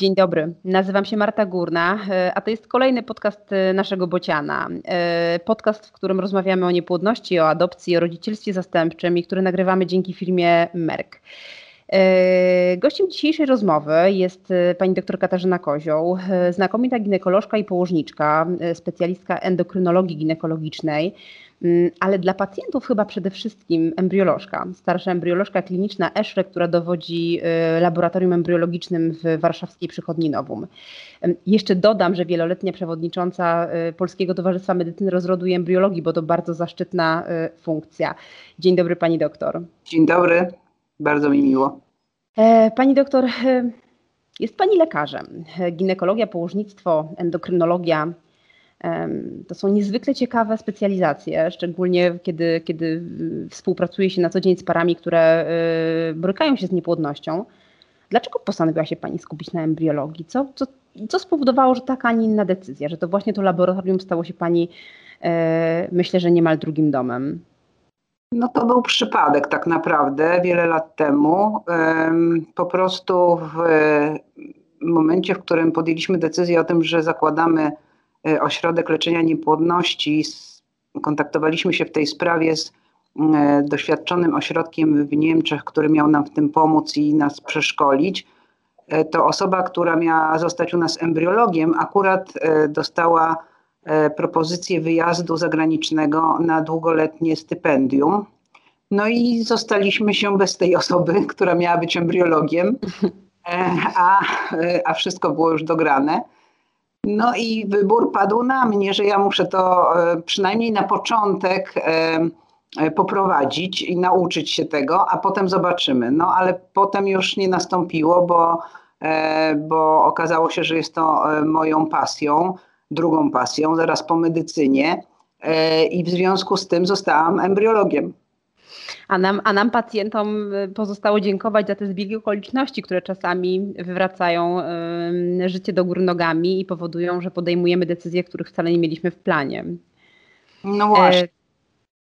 Dzień dobry, nazywam się Marta Górna, e, a to jest kolejny podcast e, naszego Bociana. E, podcast, w którym rozmawiamy o niepłodności, o adopcji, o rodzicielstwie zastępczym i który nagrywamy dzięki firmie Merck. Gościem dzisiejszej rozmowy jest pani dr Katarzyna Kozioł, znakomita ginekolożka i położniczka, specjalistka endokrynologii ginekologicznej. Mm, ale dla pacjentów chyba przede wszystkim embriolożka, starsza embriolożka kliniczna Eszre, która dowodzi y, laboratorium embriologicznym w warszawskiej przychodni Nowum. Jeszcze dodam, że wieloletnia przewodnicząca y, Polskiego Towarzystwa Medycyny Rozrodu i Embriologii, bo to bardzo zaszczytna y, funkcja. Dzień dobry pani doktor. Dzień dobry, bardzo mi miło. E, pani doktor, jest pani lekarzem. Ginekologia, położnictwo, endokrynologia to są niezwykle ciekawe specjalizacje, szczególnie kiedy, kiedy współpracuje się na co dzień z parami, które y, borykają się z niepłodnością. Dlaczego postanowiła się Pani skupić na embriologii? Co, co, co spowodowało, że taka, a nie inna decyzja, że to właśnie to laboratorium stało się Pani, e, myślę, że niemal drugim domem? No to był przypadek tak naprawdę wiele lat temu. Po prostu w momencie, w którym podjęliśmy decyzję o tym, że zakładamy ośrodek Leczenia Niepłodności. Kontaktowaliśmy się w tej sprawie z e, doświadczonym ośrodkiem w Niemczech, który miał nam w tym pomóc i nas przeszkolić. E, to osoba, która miała zostać u nas embriologiem, akurat dostała propozycję wyjazdu zagranicznego na długoletnie stypendium. No i zostaliśmy się bez tej osoby, która miała być embriologiem, a, a wszystko było już dograne. No i wybór padł na mnie, że ja muszę to e, przynajmniej na początek e, e, poprowadzić i nauczyć się tego, a potem zobaczymy. No ale potem już nie nastąpiło, bo, bo okazało się, że jest to moją pasją, drugą pasją, zaraz po medycynie i w związku z tym zostałam embriologiem. A nam, a nam pacjentom y, pozostało dziękować za te zbiegi okoliczności, które czasami wywracają y, życie do góry nogami i powodują, że podejmujemy decyzje, których wcale nie mieliśmy w planie. No właśnie. E...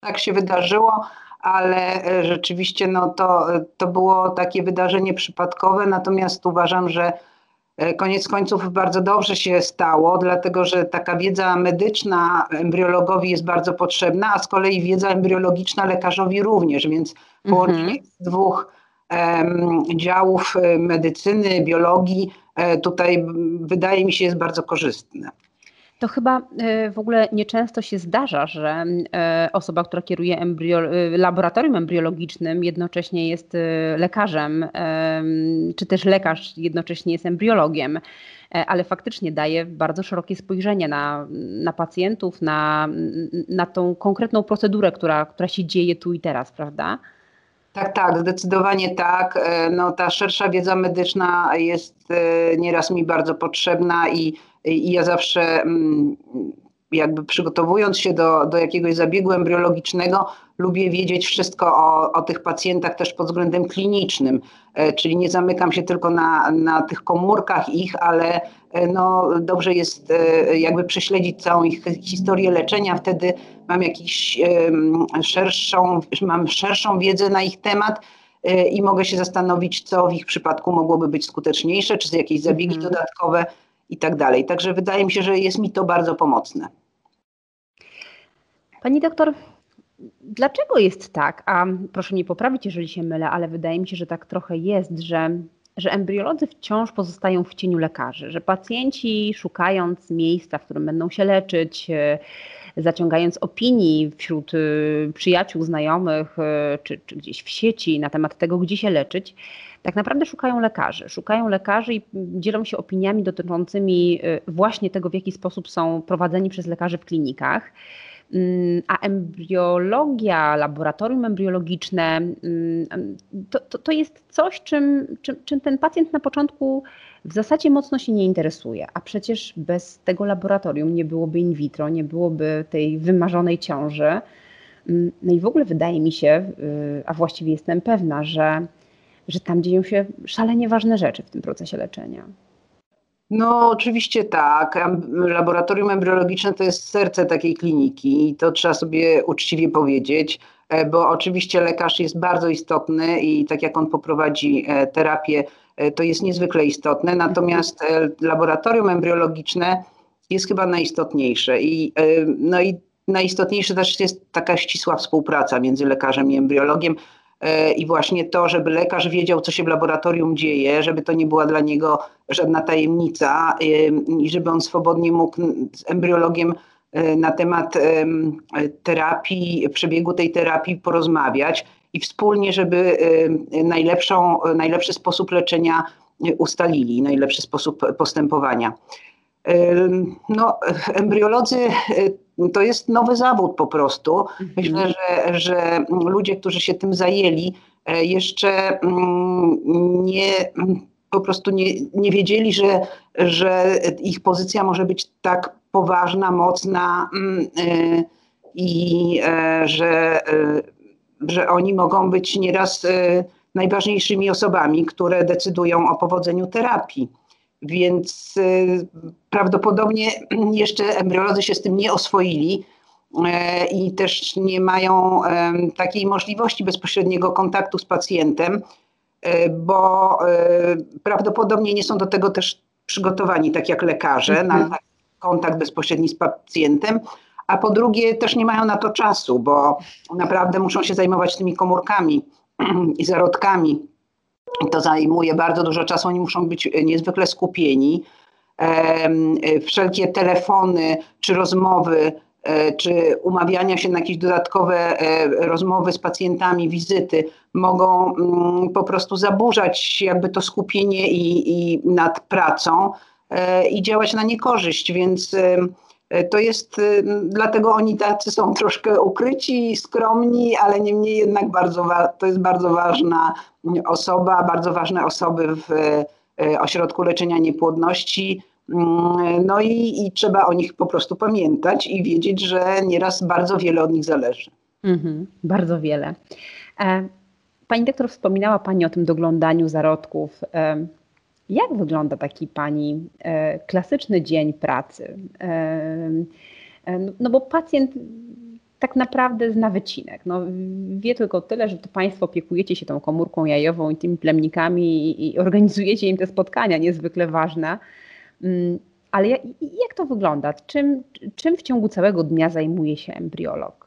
Tak się wydarzyło, ale e, rzeczywiście no to, to było takie wydarzenie przypadkowe, natomiast uważam, że E, koniec końców bardzo dobrze się stało, dlatego że taka wiedza medyczna embriologowi jest bardzo potrzebna, a z kolei wiedza embriologiczna lekarzowi również, więc połączenie mhm. dwóch um, działów e, medycyny, biologii e, tutaj wydaje mi się jest bardzo korzystne to chyba e, w ogóle nieczęsto się zdarza, że e, osoba, która kieruje embriolo e, laboratorium embriologicznym, jednocześnie jest lekarzem, czy też lekarz jednocześnie jest embriologiem, ale faktycznie daje bardzo szerokie spojrzenie na, na pacjentów, na, na tą konkretną procedurę, która, która się dzieje tu i teraz, prawda? Tak, tak, zdecydowanie tak. No, ta szersza wiedza medyczna jest nieraz mi bardzo potrzebna i i ja zawsze mm, jakby przygotowując się do, do jakiegoś zabiegu embriologicznego, lubię wiedzieć wszystko o, o tych pacjentach też pod względem klinicznym, e, czyli nie zamykam się tylko na, na tych komórkach ich, ale e, no, dobrze jest e, jakby prześledzić całą ich historię leczenia, wtedy mam jakiś szerszą, mam szerszą wiedzę na ich temat i mogę się zastanowić, co w ich przypadku mogłoby być skuteczniejsze, czy jakieś zabiegi mhm. dodatkowe i tak dalej. Także wydaje mi się, że jest mi to bardzo pomocne. Pani doktor, dlaczego jest tak, a proszę mnie poprawić, jeżeli się mylę, ale wydaje mi się, że tak trochę jest, że, że embriolodzy wciąż pozostają w cieniu lekarzy, że pacjenci szukając miejsca, w którym będą się leczyć, e, zaciągając opinii wśród e, przyjaciół, znajomych e, czy, czy gdzieś w sieci na temat tego, gdzie się leczyć, tak naprawdę szukają lekarzy. Szukają lekarzy i dzielą się opiniami dotyczącymi y, właśnie tego, w jaki sposób są prowadzeni przez lekarzy w klinikach. Mm, a embriologia, laboratorium embriologiczne mm, to, to, to jest coś, czym, czym, czym ten pacjent na początku w zasadzie mocno się nie interesuje. A przecież bez tego laboratorium nie byłoby in vitro, nie byłoby tej wymarzonej ciąży. Mm, no i w ogóle wydaje mi się, y, a właściwie jestem pewna, że że tam dzieją się szalenie ważne rzeczy w tym procesie leczenia. No, oczywiście tak. Laboratorium embriologiczne to jest serce takiej kliniki i to trzeba sobie uczciwie powiedzieć, e, bo oczywiście lekarz jest bardzo istotny i tak jak on poprowadzi e, terapię to jest niezwykle istotne. Natomiast laboratorium embriologiczne jest chyba najistotniejsze. I, no i najistotniejsze też jest taka ścisła współpraca między lekarzem i embriologiem. E, i właśnie to, żeby lekarz wiedział, co się w laboratorium dzieje, żeby to nie była dla niego żadna tajemnica e, i żeby on swobodnie mógł z embriologiem e, na temat terapii, przebiegu tej terapii porozmawiać i wspólnie, żeby najlepszą, najlepszy sposób leczenia ustalili, najlepszy sposób postępowania. No, embriolodzy to jest nowy zawód po prostu. Mhm. Myślę, że, że ludzie, którzy się tym zajęli, e, jeszcze mm, nie, po prostu nie, nie wiedzieli, że, że ich pozycja może być tak poważna, mocna mm, e, i e, że, że oni mogą być nieraz najważniejszymi osobami, które decydują o powodzeniu terapii. Więc y, prawdopodobnie jeszcze embriolodzy się z tym nie oswoili e, i też nie mają takiej możliwości bezpośredniego kontaktu z pacjentem, e, bo prawdopodobnie nie są do tego też przygotowani, tak jak lekarze, mhm. na kontakt bezpośredni z pacjentem. A po drugie, też nie mają na to czasu, bo naprawdę muszą się zajmować tymi komórkami i zarodkami to zajmuje bardzo dużo czasu, oni muszą być niezwykle skupieni. Wszelkie telefony czy rozmowy, e, czy umawiania się na jakieś dodatkowe e, rozmowy z pacjentami, wizyty mogą mm, po prostu zaburzać jakby to skupienie i, i nad pracą e, i działać na niekorzyść, więc to jest, dlatego oni tacy są troszkę ukryci, skromni, ale niemniej jednak bardzo, to jest bardzo ważna osoba, bardzo ważne osoby w e, ośrodku leczenia niepłodności. Mm, no i, i trzeba o nich po prostu pamiętać i wiedzieć, że nieraz bardzo wiele od nich zależy. Mhm, bardzo wiele. E, pani doktor wspominała Pani o tym doglądaniu zarodków. E, jak wygląda taki Pani klasyczny dzień pracy? No bo pacjent tak naprawdę zna wycinek. No, wie tylko tyle, że to Państwo opiekujecie się tą komórką jajową i tymi plemnikami i, organizujecie im te spotkania niezwykle ważne. Mm, ale jak, jak to wygląda? Czym, czym w ciągu całego dnia zajmuje się embriolog?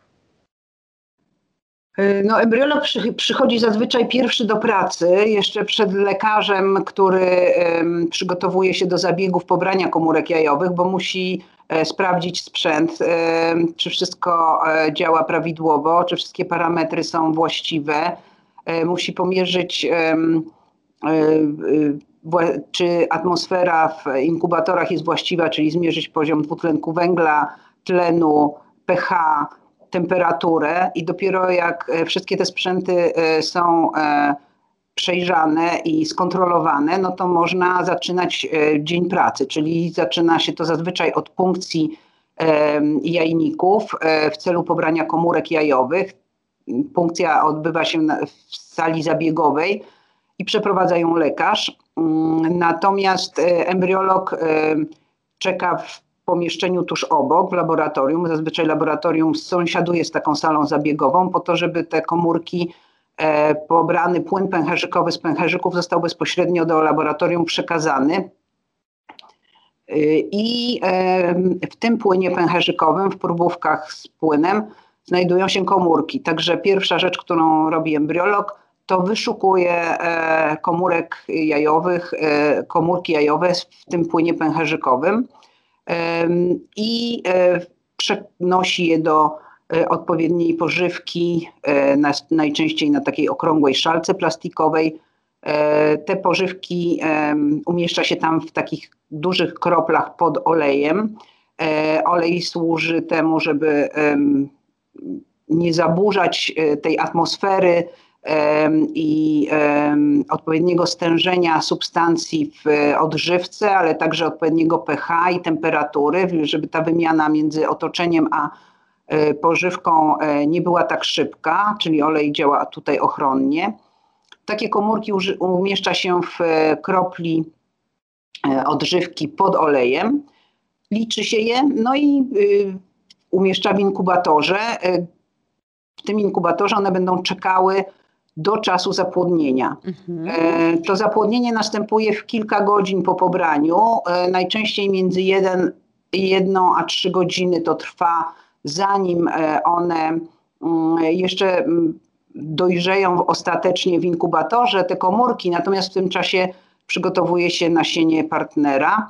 No, embriolog przy, przychodzi zazwyczaj pierwszy do pracy, jeszcze przed lekarzem, który um, przygotowuje się do zabiegów pobrania komórek jajowych, bo musi E, sprawdzić sprzęt, e, czy wszystko e, działa prawidłowo, czy wszystkie parametry są właściwe. Musi pomierzyć, czy atmosfera w inkubatorach jest właściwa, czyli zmierzyć poziom dwutlenku węgla, tlenu, pH, temperaturę i dopiero jak wszystkie te sprzęty są przejrzane i skontrolowane, no to można zaczynać e, dzień pracy, czyli zaczyna się to zazwyczaj od punkcji jajników e, w celu pobrania komórek jajowych. Punkcja odbywa się w sali zabiegowej i przeprowadza ją lekarz. Mm, natomiast e, embriolog czeka w pomieszczeniu tuż obok, w laboratorium. Zazwyczaj laboratorium sąsiaduje z taką salą zabiegową po to, żeby te komórki E, pobrany płyn pęcherzykowy z pęcherzyków został bezpośrednio do laboratorium przekazany. E, I e, w tym płynie pęcherzykowym, w próbówkach z płynem, znajdują się komórki. Także pierwsza rzecz, którą robi embriolog, to wyszukuje komórek jajowych, komórki jajowe w tym płynie pęcherzykowym i przenosi je do E, odpowiedniej pożywki, e, najczęściej na takiej okrągłej szalce plastikowej. E, te pożywki umieszcza się tam w takich dużych kroplach pod olejem. Olej służy temu, żeby nie zaburzać tej atmosfery i odpowiedniego stężenia substancji w odżywce, ale także odpowiedniego pH i temperatury, żeby ta wymiana między otoczeniem a E, pożywką e, nie była tak szybka, czyli olej działa tutaj ochronnie. Takie komórki umieszcza się w e, kropli odżywki pod olejem, liczy się je, no i umieszcza w inkubatorze. W tym inkubatorze one będą czekały do czasu zapłodnienia. Mhm. E, to zapłodnienie następuje w kilka godzin po pobraniu, e, najczęściej między 1, 1 a 3 godziny to trwa, zanim e, one mm, jeszcze mm, dojrzeją ostatecznie w inkubatorze, te komórki, natomiast w tym czasie przygotowuje się nasienie partnera.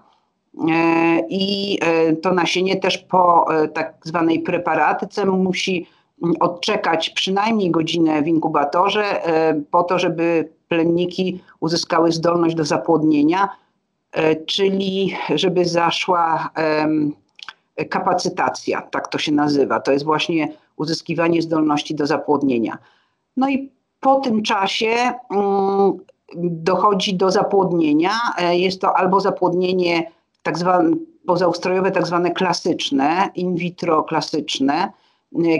I to nasienie też po tak zwanej preparatyce musi odczekać przynajmniej godzinę w inkubatorze e, po to, żeby plemniki uzyskały zdolność do zapłodnienia, e, czyli żeby zaszła kapacytacja, tak to się nazywa. To jest właśnie uzyskiwanie zdolności do zapłodnienia. No i po tym czasie mm, dochodzi do zapłodnienia. E, jest to albo zapłodnienie tak zwane pozaustrojowe, tak zwane klasyczne, in vitro klasyczne,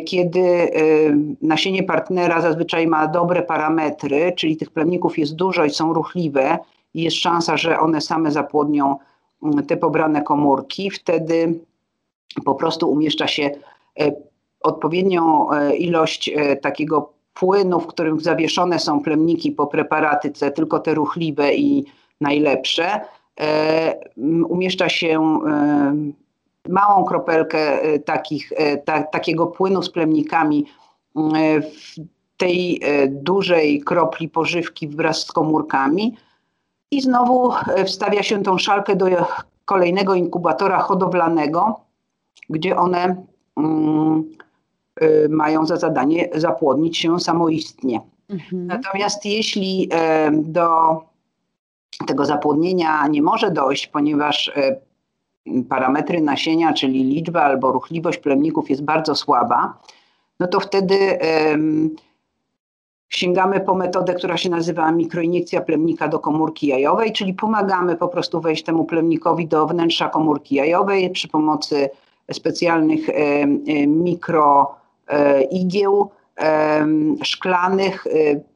kiedy y, nasienie partnera zazwyczaj ma dobre parametry, czyli tych plemników jest dużo i są ruchliwe i jest szansa, że one same zapłodnią mm, te pobrane komórki, wtedy po prostu umieszcza się e, odpowiednią e, ilość e, takiego płynu, w którym zawieszone są plemniki po preparatyce, tylko te ruchliwe i najlepsze. Umieszcza się małą kropelkę e, takich, e, ta, takiego płynu z plemnikami e, w tej dużej kropli pożywki wraz z komórkami i znowu wstawia się tą szalkę do kolejnego inkubatora hodowlanego, gdzie one mm, mają za zadanie zapłodnić się samoistnie. Mhm. Natomiast jeśli do tego zapłodnienia nie może dojść, ponieważ parametry nasienia, czyli liczba albo ruchliwość plemników jest bardzo słaba, no to wtedy sięgamy po metodę, która się nazywa mikroiniekcja plemnika do komórki jajowej, czyli pomagamy po prostu wejść temu plemnikowi do wnętrza komórki jajowej przy pomocy specjalnych mikroigieł e, szklanych. E,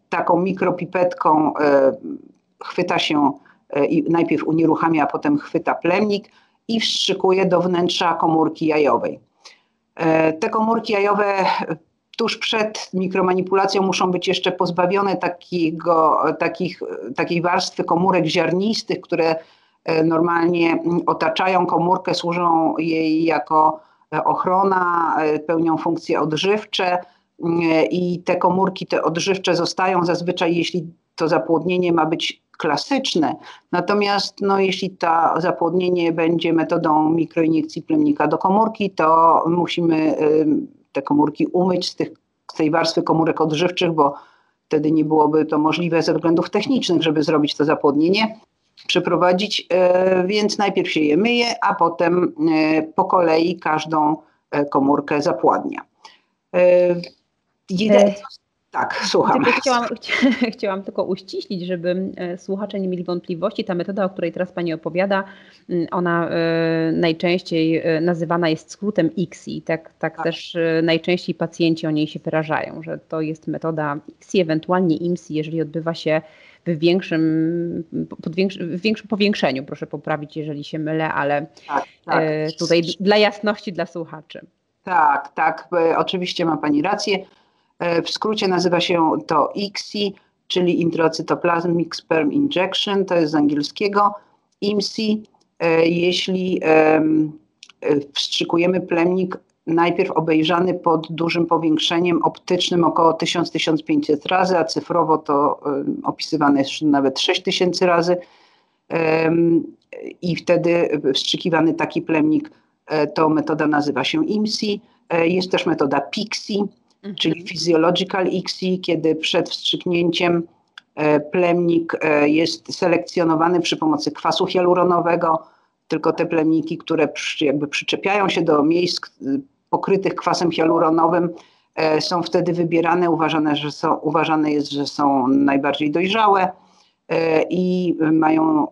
taką mikropipetką e, chwyta się i najpierw unieruchamia, a potem chwyta plemnik i wstrzykuje do wnętrza komórki jajowej. E, te komórki jajowe tuż przed mikromanipulacją muszą być jeszcze pozbawione takiego, takich, takiej warstwy komórek ziarnistych, które e, normalnie otaczają komórkę, służą jej jako ochrona, e, pełnią funkcje odżywcze i te komórki, te odżywcze zostają zazwyczaj, jeśli to zapłodnienie ma być klasyczne. Natomiast no, jeśli to zapłodnienie będzie metodą mikroiniekcji plemnika do komórki, to musimy te komórki umyć z, tych, z tej warstwy komórek odżywczych, bo wtedy nie byłoby to możliwe ze względów technicznych, żeby zrobić to zapłodnienie, przeprowadzić, e, więc najpierw się je myje, a potem e, po kolei każdą e, komórkę zapładnia. Jedyne, tak, słucham. Chciałam, chciałam tylko uściślić, żeby e, słuchacze nie mieli wątpliwości. Ta metoda, o której teraz Pani opowiada, ona e, najczęściej e, nazywana jest skrótem ICSI. Tak, tak, tak, też najczęściej pacjenci o niej się wyrażają, że to jest metoda ICSI, ewentualnie IMSI, jeżeli odbywa się w większym, w większym powiększeniu. Proszę poprawić, jeżeli się mylę, ale tak, tak. tutaj dla jasności dla słuchaczy. Tak, tak, oczywiście ma Pani rację. E, w skrócie nazywa się to ICSI, czyli Intracytoplasmic Sperm Injection, to jest z angielskiego. IMSI, e, jeśli e, wstrzykujemy plemnik najpierw obejrzany pod dużym powiększeniem optycznym około 1000-1500 razy, a cyfrowo to opisywane jest nawet 6000 razy i wtedy wstrzykiwany taki plemnik, to metoda nazywa się IMSI. Jest też metoda PIXI, mhm. czyli Physiological ICSI, kiedy przed wstrzyknięciem e, plemnik e, jest selekcjonowany przy pomocy kwasu hialuronowego, tylko te plemniki, które jakby przyczepiają się do miejsc pokrytych kwasem hialuronowym, e, są wtedy wybierane, uważane, że są, uważane jest, że są najbardziej dojrzałe i mają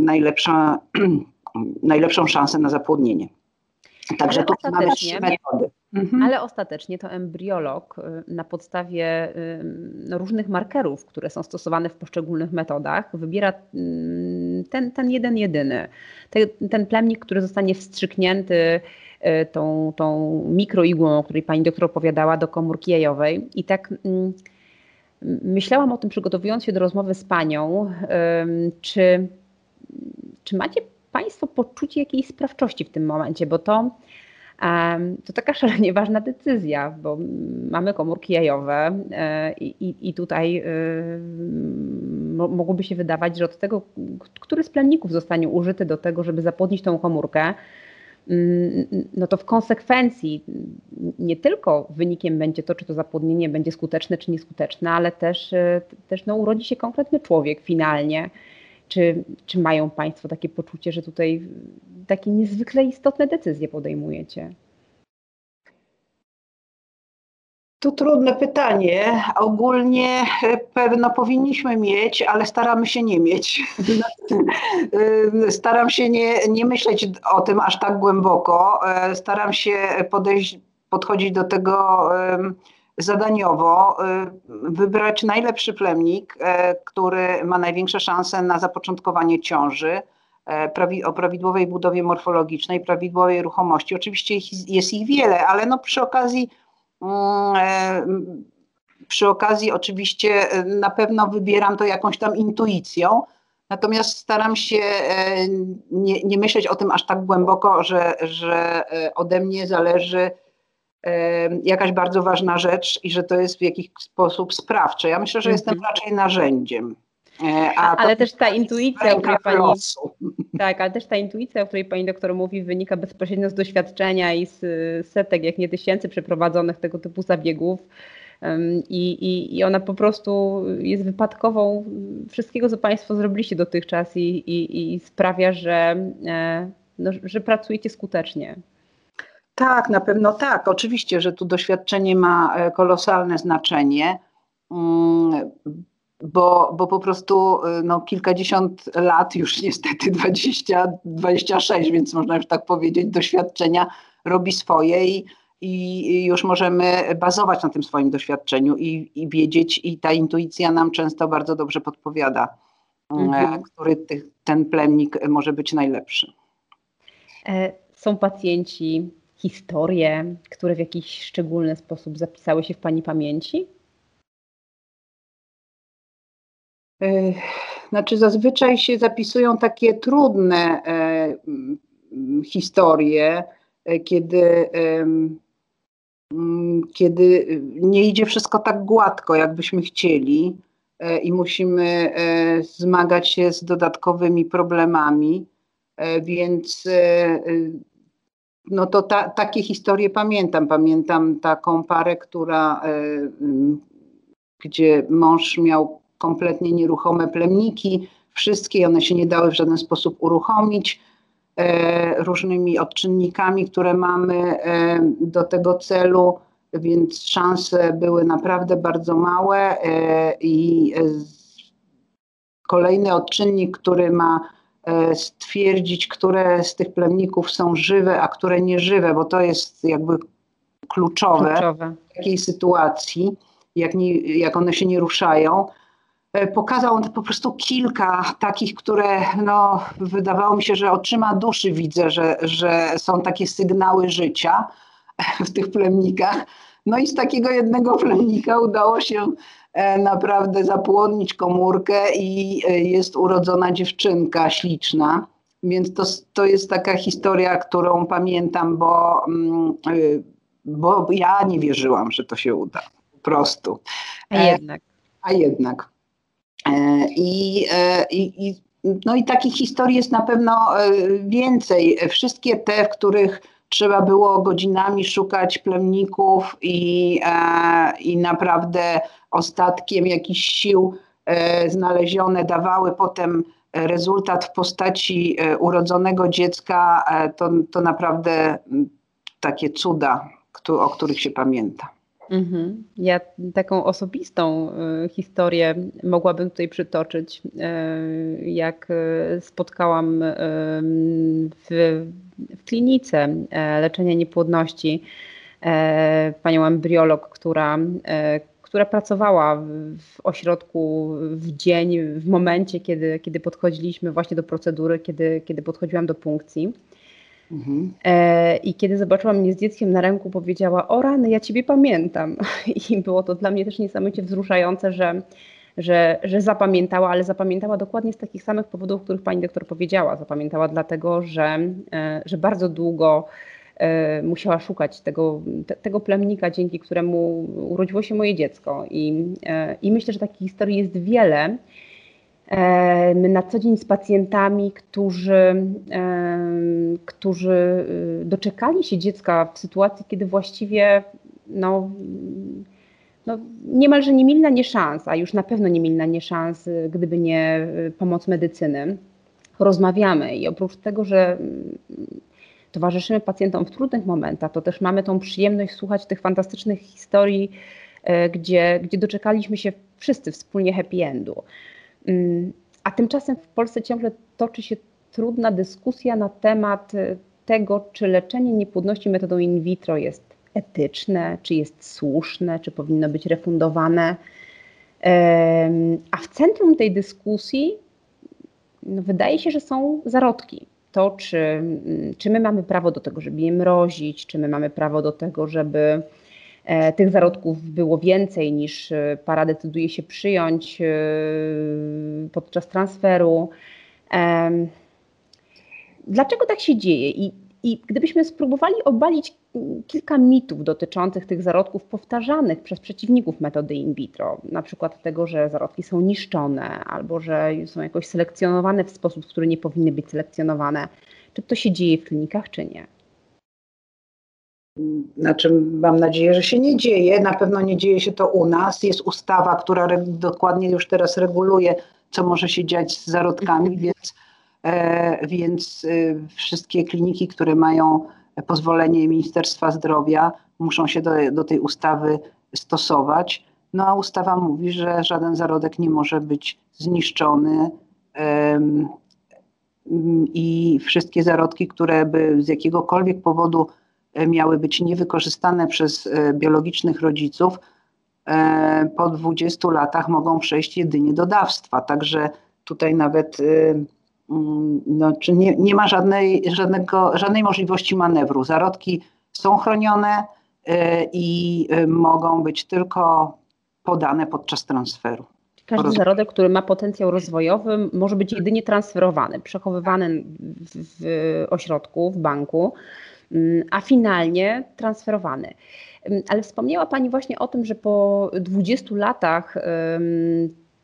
najlepsza, najlepszą szansę na zapłodnienie. Także tu mamy trzy metody. Mhm. Ale ostatecznie to embriolog y, na podstawie y, no, różnych markerów, które są stosowane w poszczególnych metodach, wybiera mm, ten, ten jeden jedyny. Ten, ten plemnik, który zostanie wstrzyknięty y, tą, tą mikroigłą, o której pani doktor opowiadała, do komórki jajowej. I tak mm, myślałam o tym, przygotowując się do rozmowy z Panią, czy, czy macie Państwo poczucie jakiejś sprawczości w tym momencie, bo to, to taka szalenie ważna decyzja, bo mamy komórki jajowe e, i, i tutaj e, mogłoby się wydawać, że od tego, który z plemników zostanie użyty do tego, żeby zapłodnić tą komórkę, mm, no to w konsekwencji nie tylko wynikiem będzie to, czy to zapłodnienie będzie skuteczne, czy nieskuteczne, ale też, e, też no, urodzi się konkretny człowiek finalnie. Czy, czy mają Państwo takie poczucie, że tutaj takie niezwykle istotne decyzje podejmujecie? To trudne pytanie. Ogólnie e, pewno powinniśmy mieć, ale staramy się nie mieć. Staram się nie, nie myśleć o tym aż tak głęboko. E, staram się podejść, podchodzić do tego zadaniowo, wybrać najlepszy plemnik, który ma największe szanse na zapoczątkowanie ciąży o prawidłowej budowie morfologicznej, prawidłowej ruchomości. Oczywiście jest ich wiele, ale no przy okazji Mm, e, przy okazji oczywiście e, na pewno wybieram to jakąś tam intuicją, natomiast staram się e, nie, nie myśleć o tym aż tak głęboko, że, że ode mnie zależy jakaś bardzo ważna rzecz i że to jest w jakiś sposób sprawcze. Ja myślę, że mm -hmm. jestem raczej narzędziem. A ale też ta intuicja, o której pani, tak, ale też ta intuicja, o której pani doktor mówi, wynika bezpośrednio z doświadczenia i z setek, jak nie tysięcy przeprowadzonych tego typu zabiegów. I, i, I ona po prostu jest wypadkową wszystkiego, co Państwo zrobiliście dotychczas i, i, i sprawia, że, e, no, że pracujecie skutecznie. Tak, na pewno tak. Oczywiście, że tu doświadczenie ma e, kolosalne znaczenie. Mm, bo, bo po prostu y, no, kilkadziesiąt lat, już niestety 20, 26, więc można już tak powiedzieć, doświadczenia robi swoje i, i już możemy bazować na tym swoim doświadczeniu i, i wiedzieć, i ta intuicja nam często bardzo dobrze podpowiada, e, mhm. który ty, ten plemnik może być najlepszy. E, są pacjenci, historie, które w jakiś szczególny sposób zapisały się w Pani pamięci? Znaczy, zazwyczaj się zapisują takie trudne e, historie, e, kiedy, kiedy nie idzie wszystko tak gładko, jakbyśmy chcieli e, i musimy zmagać się z dodatkowymi problemami. Więc no to ta, takie historie pamiętam. Pamiętam taką parę, która, gdzie mąż miał kompletnie nieruchome plemniki, wszystkie one się nie dały w żaden sposób uruchomić. E, różnymi odczynnikami, które mamy e, do tego celu, więc szanse były naprawdę bardzo małe e, i kolejny odczynnik, który ma stwierdzić, które z tych plemników są żywe, a które nieżywe, bo to jest jakby kluczowe, kluczowe. w takiej sytuacji, jak, nie, jak one się nie ruszają, E, pokazał on po prostu kilka takich, które no, wydawało mi się, że oczyma duszy widzę, że, że są takie sygnały życia w tych plemnikach. No i z takiego jednego plemnika udało się e, naprawdę zapłodnić komórkę i e, jest urodzona dziewczynka śliczna. Więc to, to jest taka historia, którą pamiętam, bo, mm, bo ja nie wierzyłam, że to się uda. Po prostu. A jednak. A jednak. E, I, e, i, i, no i takich historii jest na pewno e, więcej. Wszystkie te, w których trzeba było godzinami szukać plemników i, i naprawdę ostatkiem jakichś sił znalezione dawały potem rezultat w postaci urodzonego dziecka, to, to naprawdę takie cuda, o których się pamięta. Mhm. Ja taką osobistą historię mogłabym tutaj przytoczyć, jak spotkałam w, w klinice e, leczenia niepłodności e, panią embriolog, która, e, która pracowała w ośrodku w dzień, w momencie, kiedy, kiedy podchodziliśmy właśnie do procedury, kiedy, kiedy podchodziłam do punkcji. Mhm. I kiedy zobaczyła mnie z dzieckiem na ręku, powiedziała: O rany, ja ciebie pamiętam. I było to dla mnie też niesamowicie wzruszające, że, że, że zapamiętała, ale zapamiętała dokładnie z takich samych powodów, o których pani doktor powiedziała. Zapamiętała dlatego, że, e, że bardzo długo e, musiała szukać tego, te, tego plemnika, dzięki któremu urodziło się moje dziecko. I, i myślę, że takich historii jest wiele. My na co dzień z pacjentami, którzy, którzy doczekali się dziecka w sytuacji, kiedy właściwie no, no, niemalże nie mieli na nie szans, a już na pewno nie mieli na nie szans, gdyby nie y, pomoc medycyny. Rozmawiamy i oprócz tego, że mm, towarzyszymy pacjentom w trudnych momentach, to też mamy tą przyjemność słuchać tych fantastycznych historii, y, gdzie, gdzie doczekaliśmy się wszyscy wspólnie happy endu. Mm, a tymczasem w Polsce ciągle toczy się trudna dyskusja na temat y, tego, czy leczenie niepłodności metodą in vitro jest etyczne, czy jest słuszne, czy powinno być refundowane. A w centrum tej dyskusji no wydaje się, że są zarodki. To, czy, mm, czy my mamy prawo do tego, żeby je mrozić, czy my mamy prawo do tego, żeby E, tych zarodków było więcej niż e, para decyduje się przyjąć e, podczas transferu. Dlaczego tak się dzieje? I, I gdybyśmy spróbowali obalić kilka mitów dotyczących tych zarodków powtarzanych przez przeciwników metody in vitro, na przykład tego, że zarodki są niszczone albo że są jakoś selekcjonowane w sposób, który nie powinny być selekcjonowane, czy to się dzieje w klinikach, czy nie? Znaczy, mam nadzieję, że się nie dzieje. Na pewno nie dzieje się to u nas. Jest ustawa, która dokładnie już teraz reguluje, co może się dziać z zarodkami, więc, więc e, wszystkie kliniki, które mają pozwolenie Ministerstwa Zdrowia, muszą się do, do tej ustawy stosować. No a ustawa mówi, że żaden zarodek nie może być zniszczony. I wszystkie zarodki, które by z jakiegokolwiek powodu miały być niewykorzystane przez e, biologicznych rodziców, e, po 20 latach mogą przejść jedynie do dawstwa. Także tutaj nawet e, no, czy nie, nie ma żadnej, żadnego, żadnej możliwości manewru. Zarodki są chronione i mogą być tylko podane podczas transferu. Każdy zarodek, który ma potencjał rozwojowy, może być jedynie transferowany, przechowywany w, w ośrodku, w banku. Mm, a finalnie transferowany. Mm, ale wspomniała Pani właśnie o tym, że po 20 latach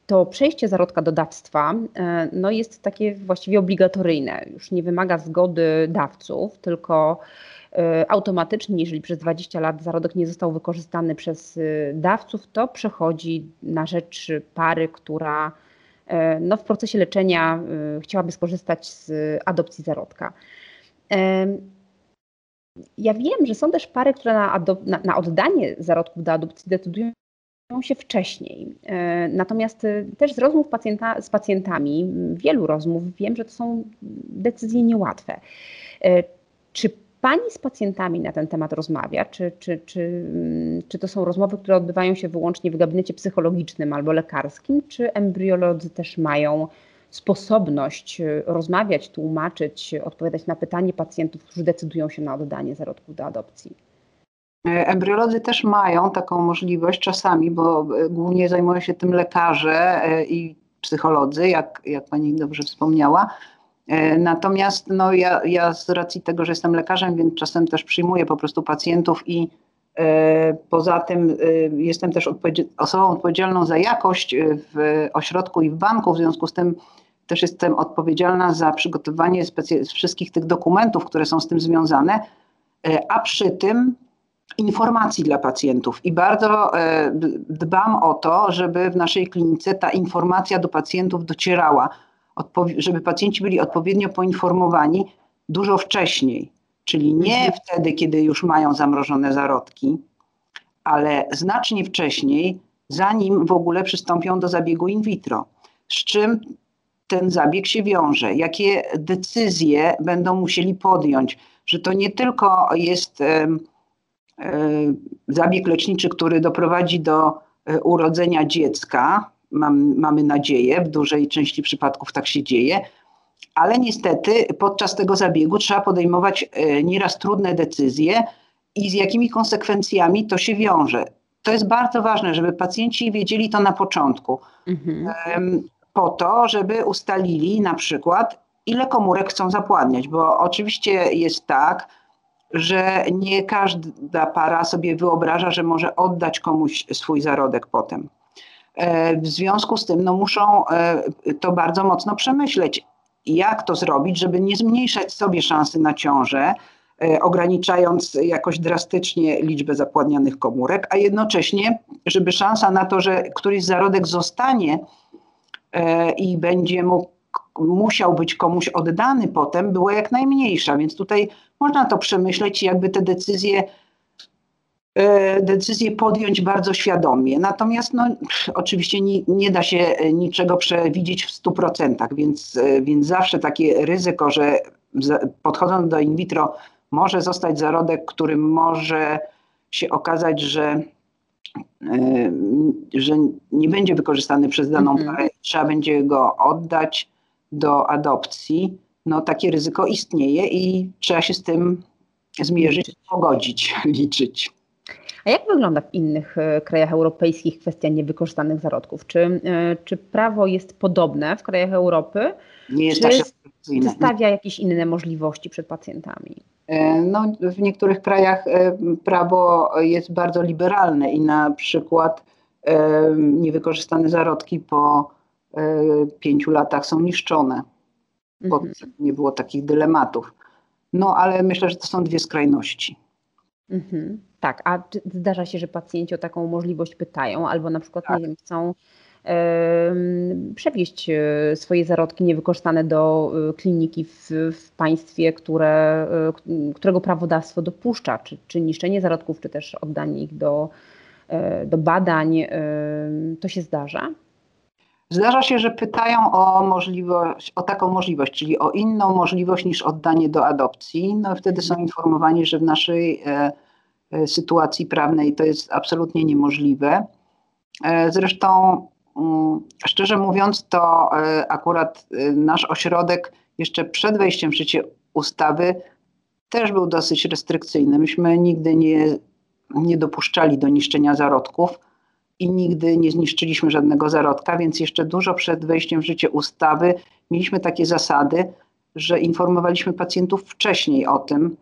to przejście zarodka do dawstwa e, no jest takie właściwie obligatoryjne. Już nie wymaga zgody dawców, tylko e, automatycznie, jeżeli przez 20 lat zarodek nie został wykorzystany przez e, dawców, to przechodzi na rzecz pary, która no, w procesie leczenia chciałaby skorzystać z adopcji zarodka. Ja wiem, że są też pary, które na, na, na oddanie zarodków do adopcji decydują się wcześniej. E, natomiast e, też z rozmów pacjenta, z pacjentami, wielu rozmów, wiem, że to są decyzje niełatwe. E, czy Pani z pacjentami na ten temat rozmawia? Czy, czy, czy, mm, czy to są rozmowy, które odbywają się wyłącznie w gabinecie psychologicznym albo lekarskim, czy embriolodzy też mają sposobność rozmawiać, tłumaczyć, odpowiadać na pytanie pacjentów, którzy decydują się na oddanie zarodków do adopcji. E, Embryolodzy też mają taką możliwość czasami, bo e, głównie zajmują się tym lekarze i psycholodzy, jak, jak pani dobrze wspomniała. Natomiast no, ja, ja z racji tego, że jestem lekarzem, więc czasem też przyjmuję po prostu pacjentów i Poza tym jestem też osobą odpowiedzialną za jakość w ośrodku i w banku, w związku z tym też jestem odpowiedzialna za przygotowanie wszystkich tych dokumentów, które są z tym związane, e, a przy tym informacji dla pacjentów. I bardzo e, dbam o to, żeby w naszej klinice ta informacja do pacjentów docierała, żeby pacjenci byli odpowiednio poinformowani dużo wcześniej, czyli nie mhm. wtedy, kiedy już mają zamrożone zarodki, ale znacznie wcześniej, zanim w ogóle przystąpią do zabiegu in vitro. Z czym ten zabieg się wiąże, jakie decyzje będą musieli podjąć, że to nie tylko jest zabieg leczniczy, który doprowadzi do e, urodzenia dziecka, mam, mamy nadzieję, w dużej części przypadków tak się dzieje, ale niestety podczas tego zabiegu trzeba podejmować e, nieraz trudne decyzje i z jakimi konsekwencjami to się wiąże. To jest bardzo ważne, żeby pacjenci wiedzieli to na początku. Mhm. Po to, żeby ustalili na przykład, ile komórek chcą zapładniać, bo oczywiście jest tak, że nie każda para sobie wyobraża, że może oddać komuś swój zarodek potem. E, w związku z tym no, muszą e, to bardzo mocno przemyśleć, jak to zrobić, żeby nie zmniejszać sobie szansy na ciążę, e, ograniczając jakoś drastycznie liczbę zapładnianych komórek, a jednocześnie, żeby szansa na to, że któryś zarodek zostanie i będzie mógł musiał być komuś oddany potem, była jak najmniejsza. Więc tutaj można to przemyśleć i jakby te decyzje, e, decyzje podjąć bardzo świadomie. Natomiast no, oczywiście nie, nie da się niczego przewidzieć w 100%, więc, e, więc zawsze takie ryzyko, że podchodząc do in vitro może zostać zarodek, który może się okazać, że e, że nie będzie wykorzystany przez daną mhm. parę, trzeba będzie go oddać do adopcji, no takie ryzyko istnieje i trzeba się z tym zmierzyć, pogodzić, liczyć. A jak wygląda w innych e, krajach europejskich kwestia niewykorzystanych zarodków? Czy, e, czy prawo jest podobne w krajach Europy? Nie jest czy, tak czy stawia jakieś inne możliwości przed pacjentami? E, no, w niektórych krajach prawo jest bardzo liberalne i na przykład niewykorzystane zarodki po pięciu latach są niszczone bo mhm. nie było takich dylematów. No ale myślę, że to są dwie skrajności. Mhm. Tak, a zdarza się, że pacjenci o taką możliwość pytają, albo na przykład, tak. nie wiem, chcą przewieźć e, swoje zarodki niewykorzystane do e, kliniki w, w, państwie, które, e, którego prawodawstwo dopuszcza, czy, czy niszczenie zarodków, czy też oddanie ich do, do badań. To się zdarza? Zdarza się, że pytają o możliwość, o taką możliwość, czyli o inną możliwość niż oddanie do adopcji. No wtedy są informowani, że w naszej e, e, sytuacji prawnej to jest absolutnie niemożliwe. E, zresztą, mm, szczerze mówiąc, to e, akurat e, nasz ośrodek jeszcze przed wejściem w życie ustawy też był dosyć restrykcyjny. Myśmy nigdy nie, nie dopuszczali do niszczenia zarodków i nigdy nie zniszczyliśmy żadnego zarodka, więc jeszcze dużo przed wejściem w życie ustawy mieliśmy takie zasady, że informowaliśmy pacjentów wcześniej o tym,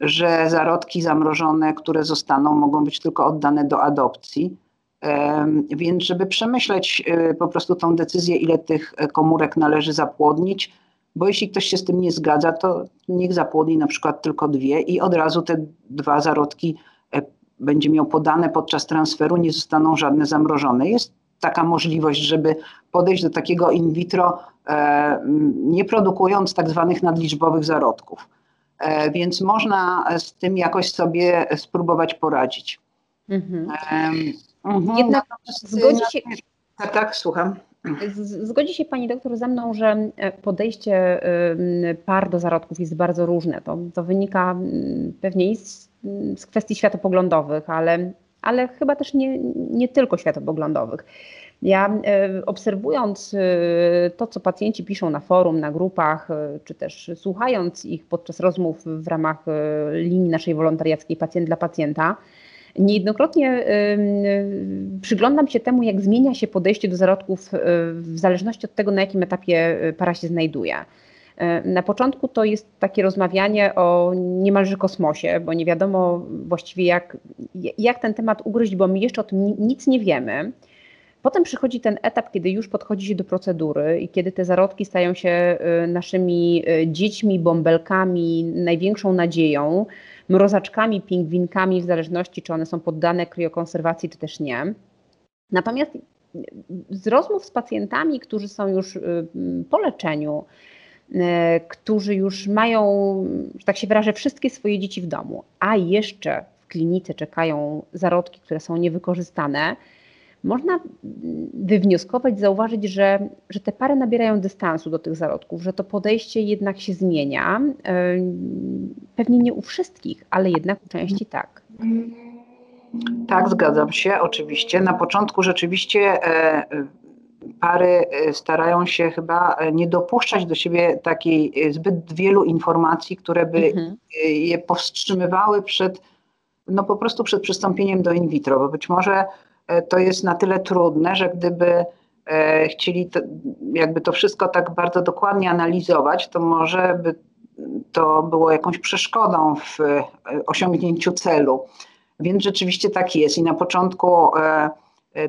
że zarodki zamrożone, które zostaną, mogą być tylko oddane do adopcji. Więc, żeby przemyśleć e, po prostu tą decyzję, ile tych komórek należy zapłodnić, bo jeśli ktoś się z tym nie zgadza, to niech zapłodni na przykład tylko dwie i od razu te dwa zarodki e, będzie miał podane podczas transferu, nie zostaną żadne zamrożone. Jest taka możliwość, żeby podejść do takiego in vitro, e, nie produkując tak zwanych nadliczbowych zarodków. E, więc można z tym jakoś sobie spróbować poradzić. Mhm. Mhm. Jednak zgodzi się... Tak, tak, słucham. Zgodzi się Pani doktor ze mną, że e, podejście par do zarodków jest bardzo różne. To, to wynika pewnie i z z kwestii światopoglądowych, ale, ale chyba też nie, nie tylko światopoglądowych. Ja e, obserwując e, to, co pacjenci piszą na forum, na grupach, e, czy też słuchając ich podczas rozmów w ramach linii naszej wolontariackiej Pacjent dla Pacjenta, niejednokrotnie przyglądam się temu, jak zmienia się podejście do zarodków w zależności od tego, na jakim etapie para się znajduje. E, na początku to jest takie rozmawianie o niemalże kosmosie, bo nie wiadomo właściwie jak, jak ten temat ugryźć, bo my jeszcze o tym nic nie wiemy. Potem przychodzi ten etap, kiedy już podchodzi się do procedury i kiedy te zarodki stają się e, naszymi e, dziećmi, bąbelkami, największą nadzieją, mrozaczkami, pingwinkami, w zależności czy one są poddane kriokonserwacji, czy też nie. Natomiast z rozmów z pacjentami, którzy są już po leczeniu, którzy już mają, że tak się wyrażę, wszystkie swoje dzieci w domu, a jeszcze w klinice czekają zarodki, które są niewykorzystane, można wywnioskować, zauważyć, że, że te pary nabierają dystansu do tych zarodków, że to podejście jednak się zmienia. E, pewnie nie u wszystkich, ale jednak u części tak. Tak, zgadzam się, oczywiście. Na początku rzeczywiście e, pary starają się chyba nie dopuszczać do siebie takiej zbyt wielu informacji, które by mhm. je powstrzymywały przed, no po prostu przed przystąpieniem do in vitro, bo być może to jest na tyle trudne, że gdyby chcieli to, jakby to wszystko tak bardzo dokładnie analizować, to może by to było jakąś przeszkodą w osiągnięciu celu. Więc rzeczywiście tak jest i na początku e, e,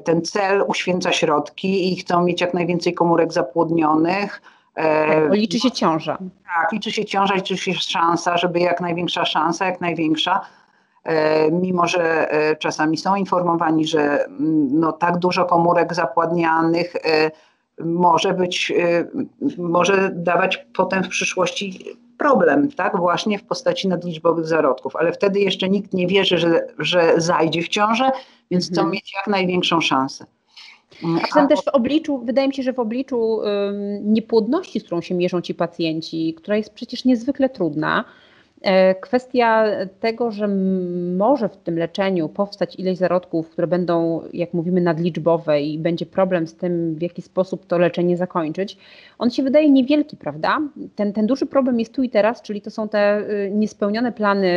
ten cel uświęca środki i chcą mieć jak najwięcej komórek zapłodnionych. E, tak, liczy się ciąża. Tak, liczy się ciąża, liczy się szansa, żeby jak największa szansa, jak największa. Mimo, że czasami są informowani, że mm, no, tak dużo komórek zapładnianych może być, może dawać potem w przyszłości problem, tak, właśnie w postaci nadliczbowych zarodków, ale wtedy jeszcze nikt nie wierzy, że, że zajdzie w ciążę, więc chcą mhm. mieć jak największą szansę. A potem też w obliczu, wydaje mi się, że w obliczu niepłodności, z którą się mierzą ci pacjenci, która jest przecież niezwykle trudna, kwestia tego, że może w tym leczeniu powstać ileś zarodków, które będą, jak mówimy, nadliczbowe i będzie problem z tym, w jaki sposób to leczenie zakończyć, on się wydaje niewielki, prawda? Ten, ten duży problem jest tu i teraz, czyli to są te y, niespełnione plany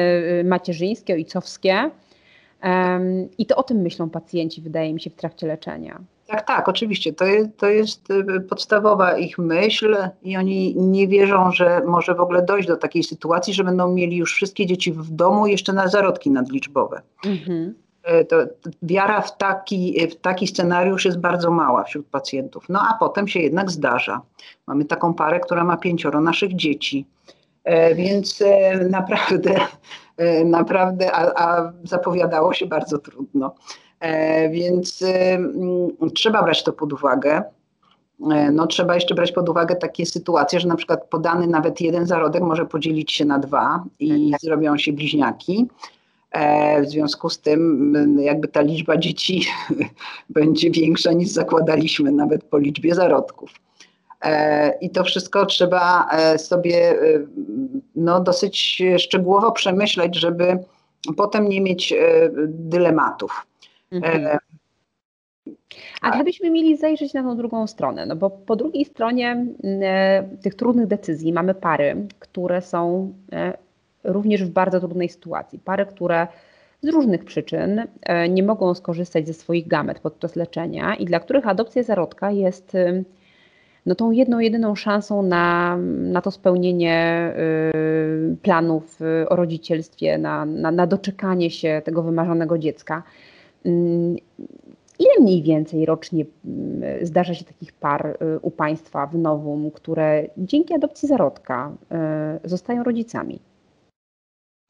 y, macierzyńskie, ojcowskie. I to o tym myślą pacjenci, wydaje mi się, w trakcie leczenia. Tak, tak, oczywiście. To jest, to jest y, podstawowa ich myśl i oni nie wierzą, że może w ogóle dojść do takiej sytuacji, że będą mieli już wszystkie dzieci w domu jeszcze na zarodki nadliczbowe. Mhm. E, to wiara w taki, w taki scenariusz jest bardzo mała wśród pacjentów. No a potem się jednak zdarza. Mamy taką parę, która ma pięcioro naszych dzieci. E, więc e, naprawdę, naprawdę, a, a zapowiadało się bardzo trudno. E, więc trzeba brać to pod uwagę. E, no, trzeba jeszcze brać pod uwagę takie sytuacje, że na przykład podany nawet jeden zarodek może podzielić się na dwa i tak. zrobią się bliźniaki. E, w związku z tym jakby ta liczba dzieci będzie większa niż zakładaliśmy nawet po liczbie zarodków. I to wszystko trzeba sobie no, dosyć szczegółowo przemyśleć, żeby potem nie mieć dylematów. Mhm. E, A gdybyśmy mieli zajrzeć na tą drugą stronę, no bo po drugiej stronie e, tych trudnych decyzji mamy pary, które są e, również w bardzo trudnej sytuacji. Pary, które z różnych przyczyn nie mogą skorzystać ze swoich gamet podczas leczenia i dla których adopcja zarodka jest no, tą jedną, jedyną szansą na, na to spełnienie planów o rodzicielstwie, na, na, na doczekanie się tego wymarzonego dziecka. Mm, ile mniej więcej rocznie mm, zdarza się takich par y, u Państwa w Nowum, które dzięki adopcji zarodka y, zostają rodzicami?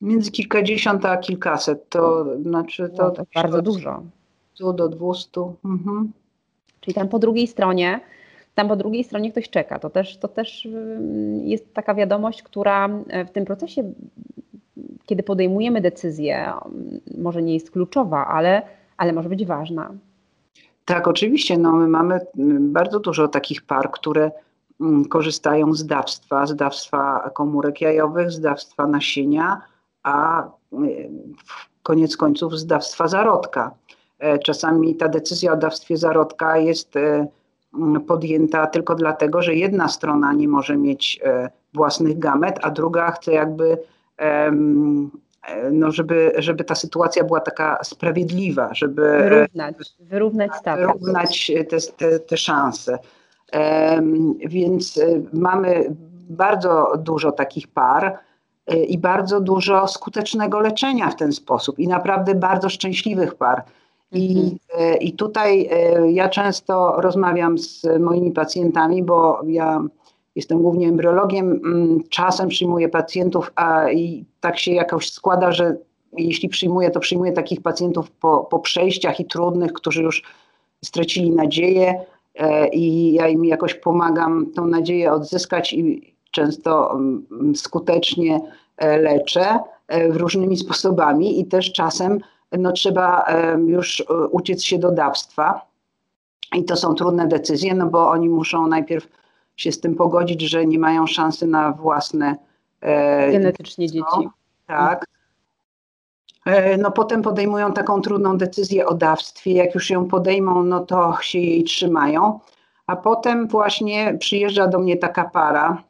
Między kilkadziesiąt a kilkaset. To znaczy to, no, to bardzo dużo. 100 do 200. Mhm. Czyli tam po drugiej stronie, tam po drugiej stronie ktoś czeka. To też, to też y, jest taka wiadomość, która w tym procesie, kiedy podejmujemy decyzję, może nie jest kluczowa, ale ale może być ważna. Tak, oczywiście. No, my mamy mm, bardzo dużo takich par, które mm, korzystają z dawstwa, z dawstwa komórek jajowych, z dawstwa nasienia, a mm, koniec końców z dawstwa zarodka. E, czasami ta decyzja o dawstwie zarodka jest e, podjęta tylko dlatego, że jedna strona nie może mieć e, własnych gamet, a druga chce jakby no żeby, żeby ta sytuacja była taka sprawiedliwa, żeby wyrównać, wyrównać status. Wyrównać te, te, te szanse. Więc e, mamy bardzo dużo takich par e, i bardzo dużo skutecznego leczenia w ten sposób i naprawdę bardzo szczęśliwych par. I, mhm. I tutaj ja często rozmawiam z moimi pacjentami, bo ja Jestem głównie embryologiem, mm, czasem przyjmuję pacjentów, a i tak się jakoś składa, że jeśli przyjmuję, to przyjmuję takich pacjentów po, po przejściach i trudnych, którzy już stracili nadzieję e, i ja im jakoś pomagam tą nadzieję odzyskać i często mm, skutecznie e, leczę e, różnymi sposobami i też czasem no, trzeba już uciec się do dawstwa. I to są trudne decyzje, no bo oni muszą najpierw się z tym pogodzić, że nie mają szansy na własne e, genetycznie dzieci. Tak. E, no potem podejmują taką trudną decyzję o dawstwie. Jak już ją podejmą, no to się jej trzymają. A potem właśnie przyjeżdża do mnie taka para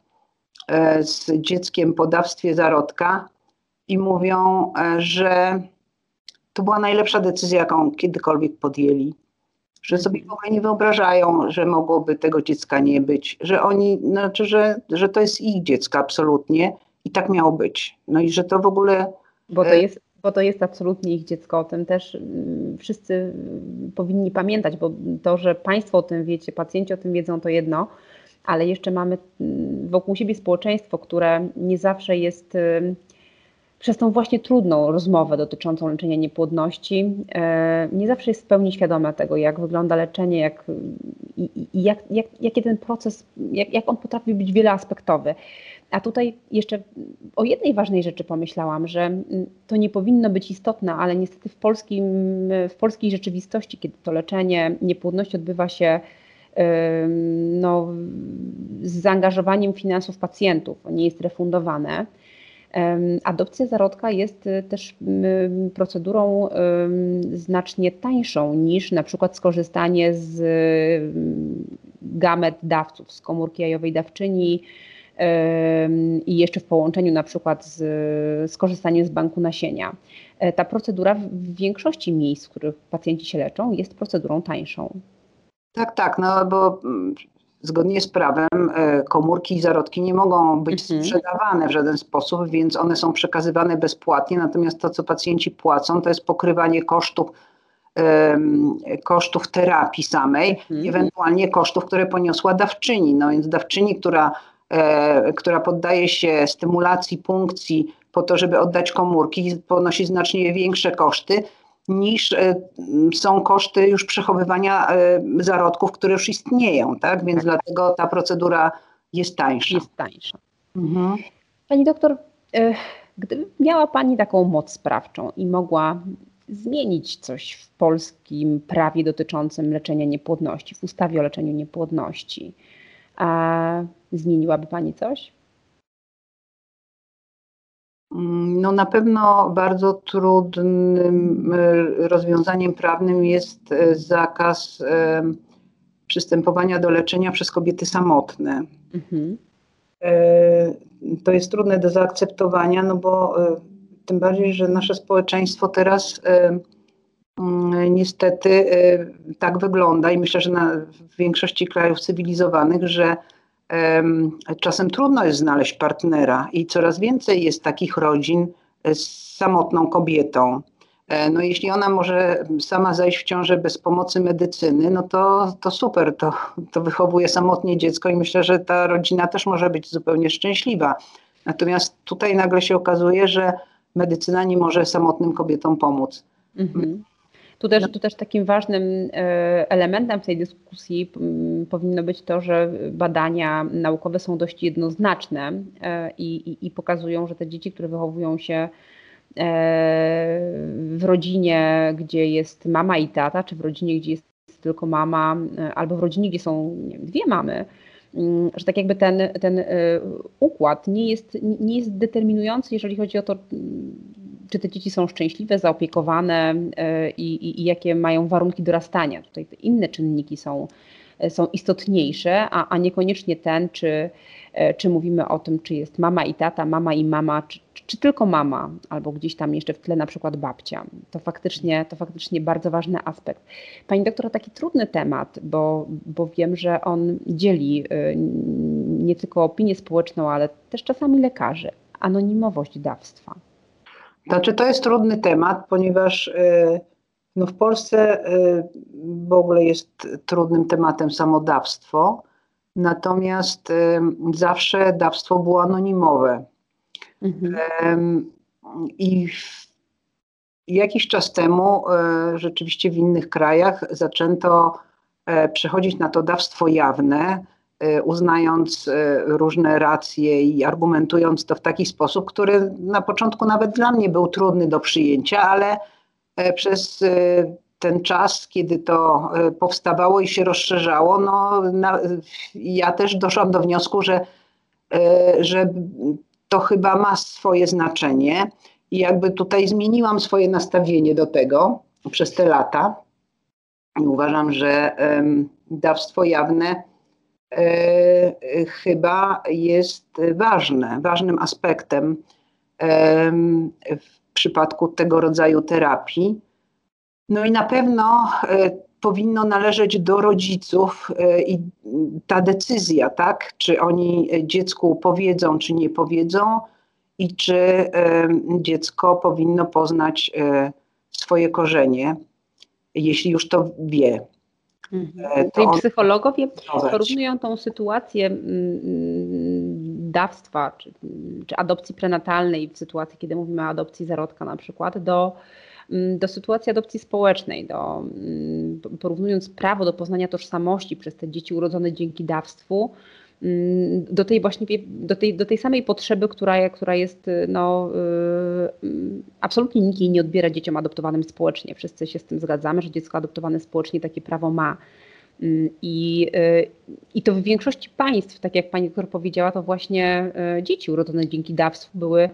e, z dzieckiem po dawstwie zarodka i mówią, e, że to była najlepsza decyzja, jaką kiedykolwiek podjęli. Że sobie w ogóle nie wyobrażają, że mogłoby tego dziecka nie być, że oni, znaczy, że, że to jest ich dziecko absolutnie i tak miało być. No i że to w ogóle. Bo to jest, bo to jest absolutnie ich dziecko. O tym też mm, wszyscy mm, powinni pamiętać, bo to, że Państwo o tym wiecie, pacjenci o tym wiedzą, to jedno, ale jeszcze mamy mm, wokół siebie społeczeństwo, które nie zawsze jest przez tą właśnie trudną rozmowę dotyczącą leczenia niepłodności e, nie zawsze jest w pełni świadome tego, jak wygląda leczenie, jak, i, i jak, jak, jaki ten proces, jak, jak on potrafi być wieloaspektowy. A tutaj jeszcze o jednej ważnej rzeczy pomyślałam, że to nie powinno być istotne, ale niestety w, polskim, w polskiej rzeczywistości, kiedy to leczenie niepłodności odbywa się no, z zaangażowaniem finansów pacjentów, nie jest refundowane, Adopcja zarodka jest y, też procedurą znacznie tańszą niż na przykład skorzystanie z gamet dawców, z komórki jajowej dawczyni i jeszcze w połączeniu na przykład z skorzystaniem z banku nasienia. E, ta procedura w większości miejsc, w których pacjenci się leczą, jest procedurą tańszą. Tak, tak, no bo mm, zgodnie z prawem e, komórki i zarodki nie mogą być mhm. sprzedawane w żaden sposób, więc one są przekazywane bezpłatnie. Natomiast to, co pacjenci płacą, to jest pokrywanie kosztów kosztów terapii samej, mhm. ewentualnie kosztów, które poniosła dawczyni. No więc dawczyni, która, e, która poddaje się stymulacji punkcji po to, żeby oddać komórki, ponosi znacznie większe koszty niż e, są koszty już przechowywania e, zarodków, które już istnieją, tak? Więc tak. dlatego ta procedura jest tańsza. Jest tańsza. Mhm. Pani doktor, e, gdyby miała Pani taką moc sprawczą i mogła zmienić coś w polskim prawie dotyczącym leczenia niepłodności, w ustawie o leczeniu niepłodności, a zmieniłaby Pani coś? Mm, no na pewno bardzo trudnym e, rozwiązaniem prawnym jest e, zakaz e, przystępowania do leczenia przez kobiety samotne. Mhm. To jest trudne do zaakceptowania, no bo tym bardziej, że nasze społeczeństwo teraz mm, niestety tak wygląda i myślę, że na, w większości krajów cywilizowanych, że czasem trudno jest znaleźć partnera i coraz więcej jest takich rodzin z samotną kobietą. E, no jeśli ona może sama zajść w ciążę bez pomocy medycyny, no to, to super, to, to wychowuje samotnie dziecko i myślę, że ta rodzina też może być zupełnie szczęśliwa. Natomiast tutaj nagle się okazuje, że medycyna nie może samotnym kobietom pomóc. Mhm. Tu też, tu też takim ważnym e, elementem w tej dyskusji powinno być to, że badania naukowe są dość jednoznaczne e, i, i, i pokazują, że te dzieci, które wychowują się e, w rodzinie, gdzie jest mama i tata, czy w rodzinie, gdzie jest tylko mama, albo w rodzinie, gdzie są wiem, dwie mamy, że tak jakby ten, ten układ nie jest, nie jest determinujący, jeżeli chodzi o to, czy te dzieci są szczęśliwe, zaopiekowane e, i, i, i jakie mają warunki dorastania. Tutaj te inne czynniki są, e, są istotniejsze, a, a niekoniecznie ten, czy, e, czy mówimy o tym, czy jest mama i tata, mama i mama, czy, czy tylko mama, albo gdzieś tam jeszcze w tle na przykład babcia. To faktycznie, to faktycznie bardzo ważny aspekt. Pani doktor, taki trudny temat, bo, bo wiem, że on dzieli nie tylko opinię społeczną, ale też czasami lekarzy. Anonimowość dawstwa. Znaczy, to jest trudny temat, ponieważ y, no w Polsce y, w ogóle jest trudnym tematem samodawstwo, natomiast zawsze dawstwo było anonimowe. Mhm. I jakiś czas temu rzeczywiście w innych krajach zaczęto e, przechodzić na to dawstwo jawne, uznając y, różne racje i argumentując to w taki sposób, który na początku nawet dla mnie był trudny do przyjęcia, ale e, przez y, ten czas, kiedy to powstawało i się rozszerzało, no, na, ja też doszłam do wniosku, że, że to chyba ma swoje znaczenie i jakby tutaj zmieniłam swoje nastawienie do tego przez te lata. I uważam, że dawstwo jawne chyba jest ważne, ważnym aspektem w przypadku tego rodzaju terapii. No i na pewno powinno należeć do rodziców i ta decyzja, tak, czy oni dziecku powiedzą, czy nie powiedzą, i czy dziecko powinno poznać swoje korzenie, jeśli już to wie. Mhm. To Czyli psychologowie porównują tą sytuację mm, mm, dawstwa czy, czy adopcji prenatalnej w sytuacji, kiedy mówimy o adopcji zarodka na przykład, do, mm, do sytuacji adopcji społecznej, do, porównując prawo do poznania tożsamości przez te dzieci urodzone dzięki dawstwu do tej właśnie do tej, do tej samej potrzeby, która, która jest no, yy, absolutnie nikt jej nie odbiera dzieciom adoptowanym społecznie. Wszyscy się z tym zgadzamy, że dziecko adoptowane społecznie takie prawo ma. Mm, I, yy, I to w większości państw, tak jak pani doktor powiedziała, to właśnie dzieci urodzone dzięki dawstwu były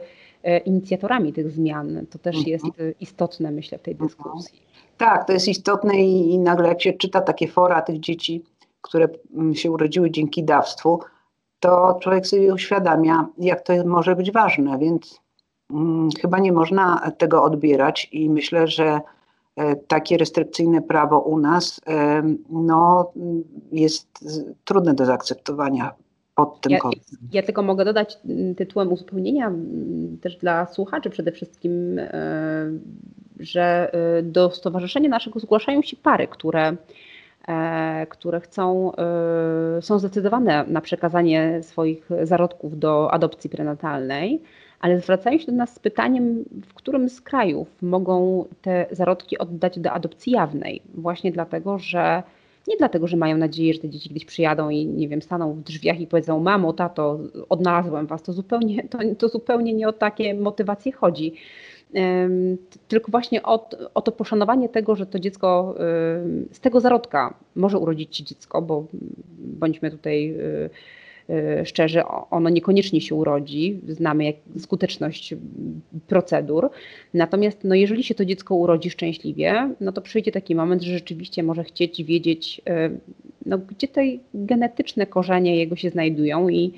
inicjatorami tych zmian. To też mhm. jest istotne, myślę, w tej dyskusji. Tak, to jest istotne i, i nagle jak się czyta takie fora tych dzieci, które mm, się urodziły dzięki dawstwu, to człowiek sobie uświadamia, jak to może być ważne, więc hmm, chyba nie można tego odbierać i myślę, że e, takie restrykcyjne prawo u nas e, no, jest trudne do zaakceptowania pod tym ja, kątem. Ja tylko mogę dodać mm, tytułem uzupełnienia mm, też dla słuchaczy przede wszystkim, e, że do stowarzyszenia naszego zgłaszają się pary, które które chcą, e, są zdecydowane na przekazanie swoich zarodków do adopcji prenatalnej, ale zwracają się do nas z pytaniem, w którym z krajów mogą te zarodki oddać do adopcji jawnej. Właśnie dlatego, że nie dlatego, że mają nadzieję, że te dzieci gdzieś przyjadą i nie wiem, staną w drzwiach i powiedzą: Mamo, tato, odnalazłem was. To zupełnie, to, to zupełnie nie o takie motywacje chodzi tylko właśnie o, o, to poszanowanie tego, że to dziecko z tego zarodka może urodzić się dziecko, bo bądźmy tutaj y, y, szczerzy, ono niekoniecznie się urodzi, znamy jak skuteczność procedur. Natomiast no, jeżeli się to dziecko urodzi szczęśliwie, no to przyjdzie taki moment, że rzeczywiście może chcieć wiedzieć, y, no, gdzie te genetyczne korzenie jego się znajdują i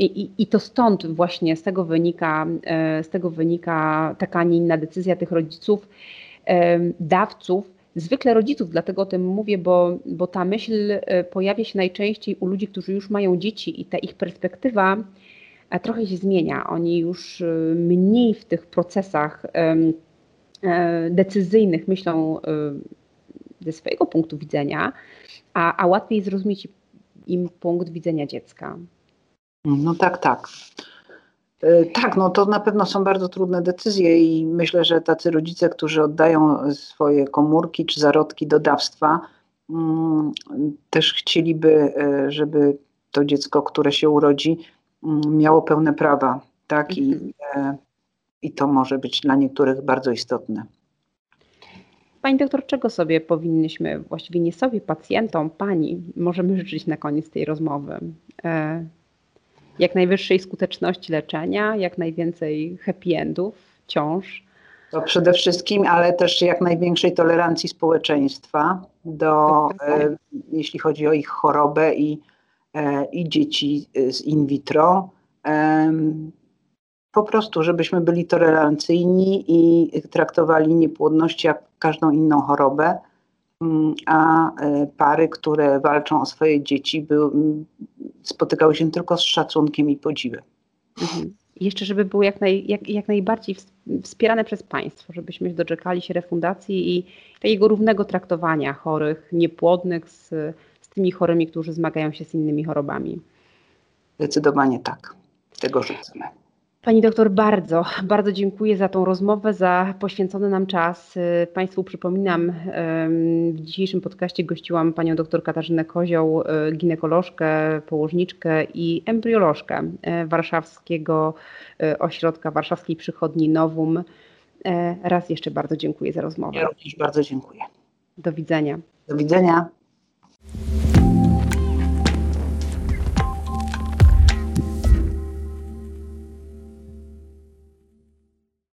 i, i, I, to stąd właśnie z tego wynika, e, z tego wynika taka, nie inna decyzja tych rodziców, e, dawców, zwykle rodziców, dlatego o tym mówię, bo, bo ta myśl e, pojawia się najczęściej u ludzi, którzy już mają dzieci i ta ich perspektywa trochę się zmienia. Oni już mniej w tych procesach decyzyjnych myślą ze swojego punktu widzenia, a, a łatwiej zrozumieć im punkt widzenia dziecka. No tak, tak. E, tak, no to na pewno są bardzo trudne decyzje i myślę, że tacy rodzice, którzy oddają swoje komórki czy zarodki do dawstwa, mm, też chcieliby, e, żeby to dziecko, które się urodzi, mm, miało pełne prawa, tak? I, mhm. e, i to może być dla niektórych bardzo istotne. Pani doktor, czego sobie powinniśmy, właściwie nie sobie, pacjentom, pani, możemy życzyć na koniec tej rozmowy? Jak najwyższej skuteczności leczenia, jak najwięcej happy endów, ciąż. To przede wszystkim, ale też jak największej tolerancji społeczeństwa do, e, jeśli chodzi o ich chorobę i, e, i dzieci z in vitro. E, po prostu, żebyśmy byli tolerancyjni i traktowali niepłodność jak każdą inną chorobę a e, pary, które walczą o swoje dzieci, spotykały się tylko z szacunkiem i podziwem. Mhm. Jeszcze, żeby były jak, naj, jak, jak najbardziej wspierane przez państwo, żebyśmy doczekali się refundacji i takiego równego traktowania chorych, niepłodnych z, z tymi chorymi, którzy zmagają się z innymi chorobami. Zdecydowanie tak. Tego życzymy. Pani doktor, bardzo, bardzo dziękuję za tą rozmowę, za poświęcony nam czas. Y, państwu przypominam, w dzisiejszym podcaście gościłam panią doktor Katarzynę Kozioł, y, ginekolożkę, położniczkę i embriolożkę y, warszawskiego ośrodka, warszawskiej przychodni Nowum. Raz jeszcze bardzo dziękuję za rozmowę. Ja również bardzo dziękuję. Do widzenia. Do widzenia.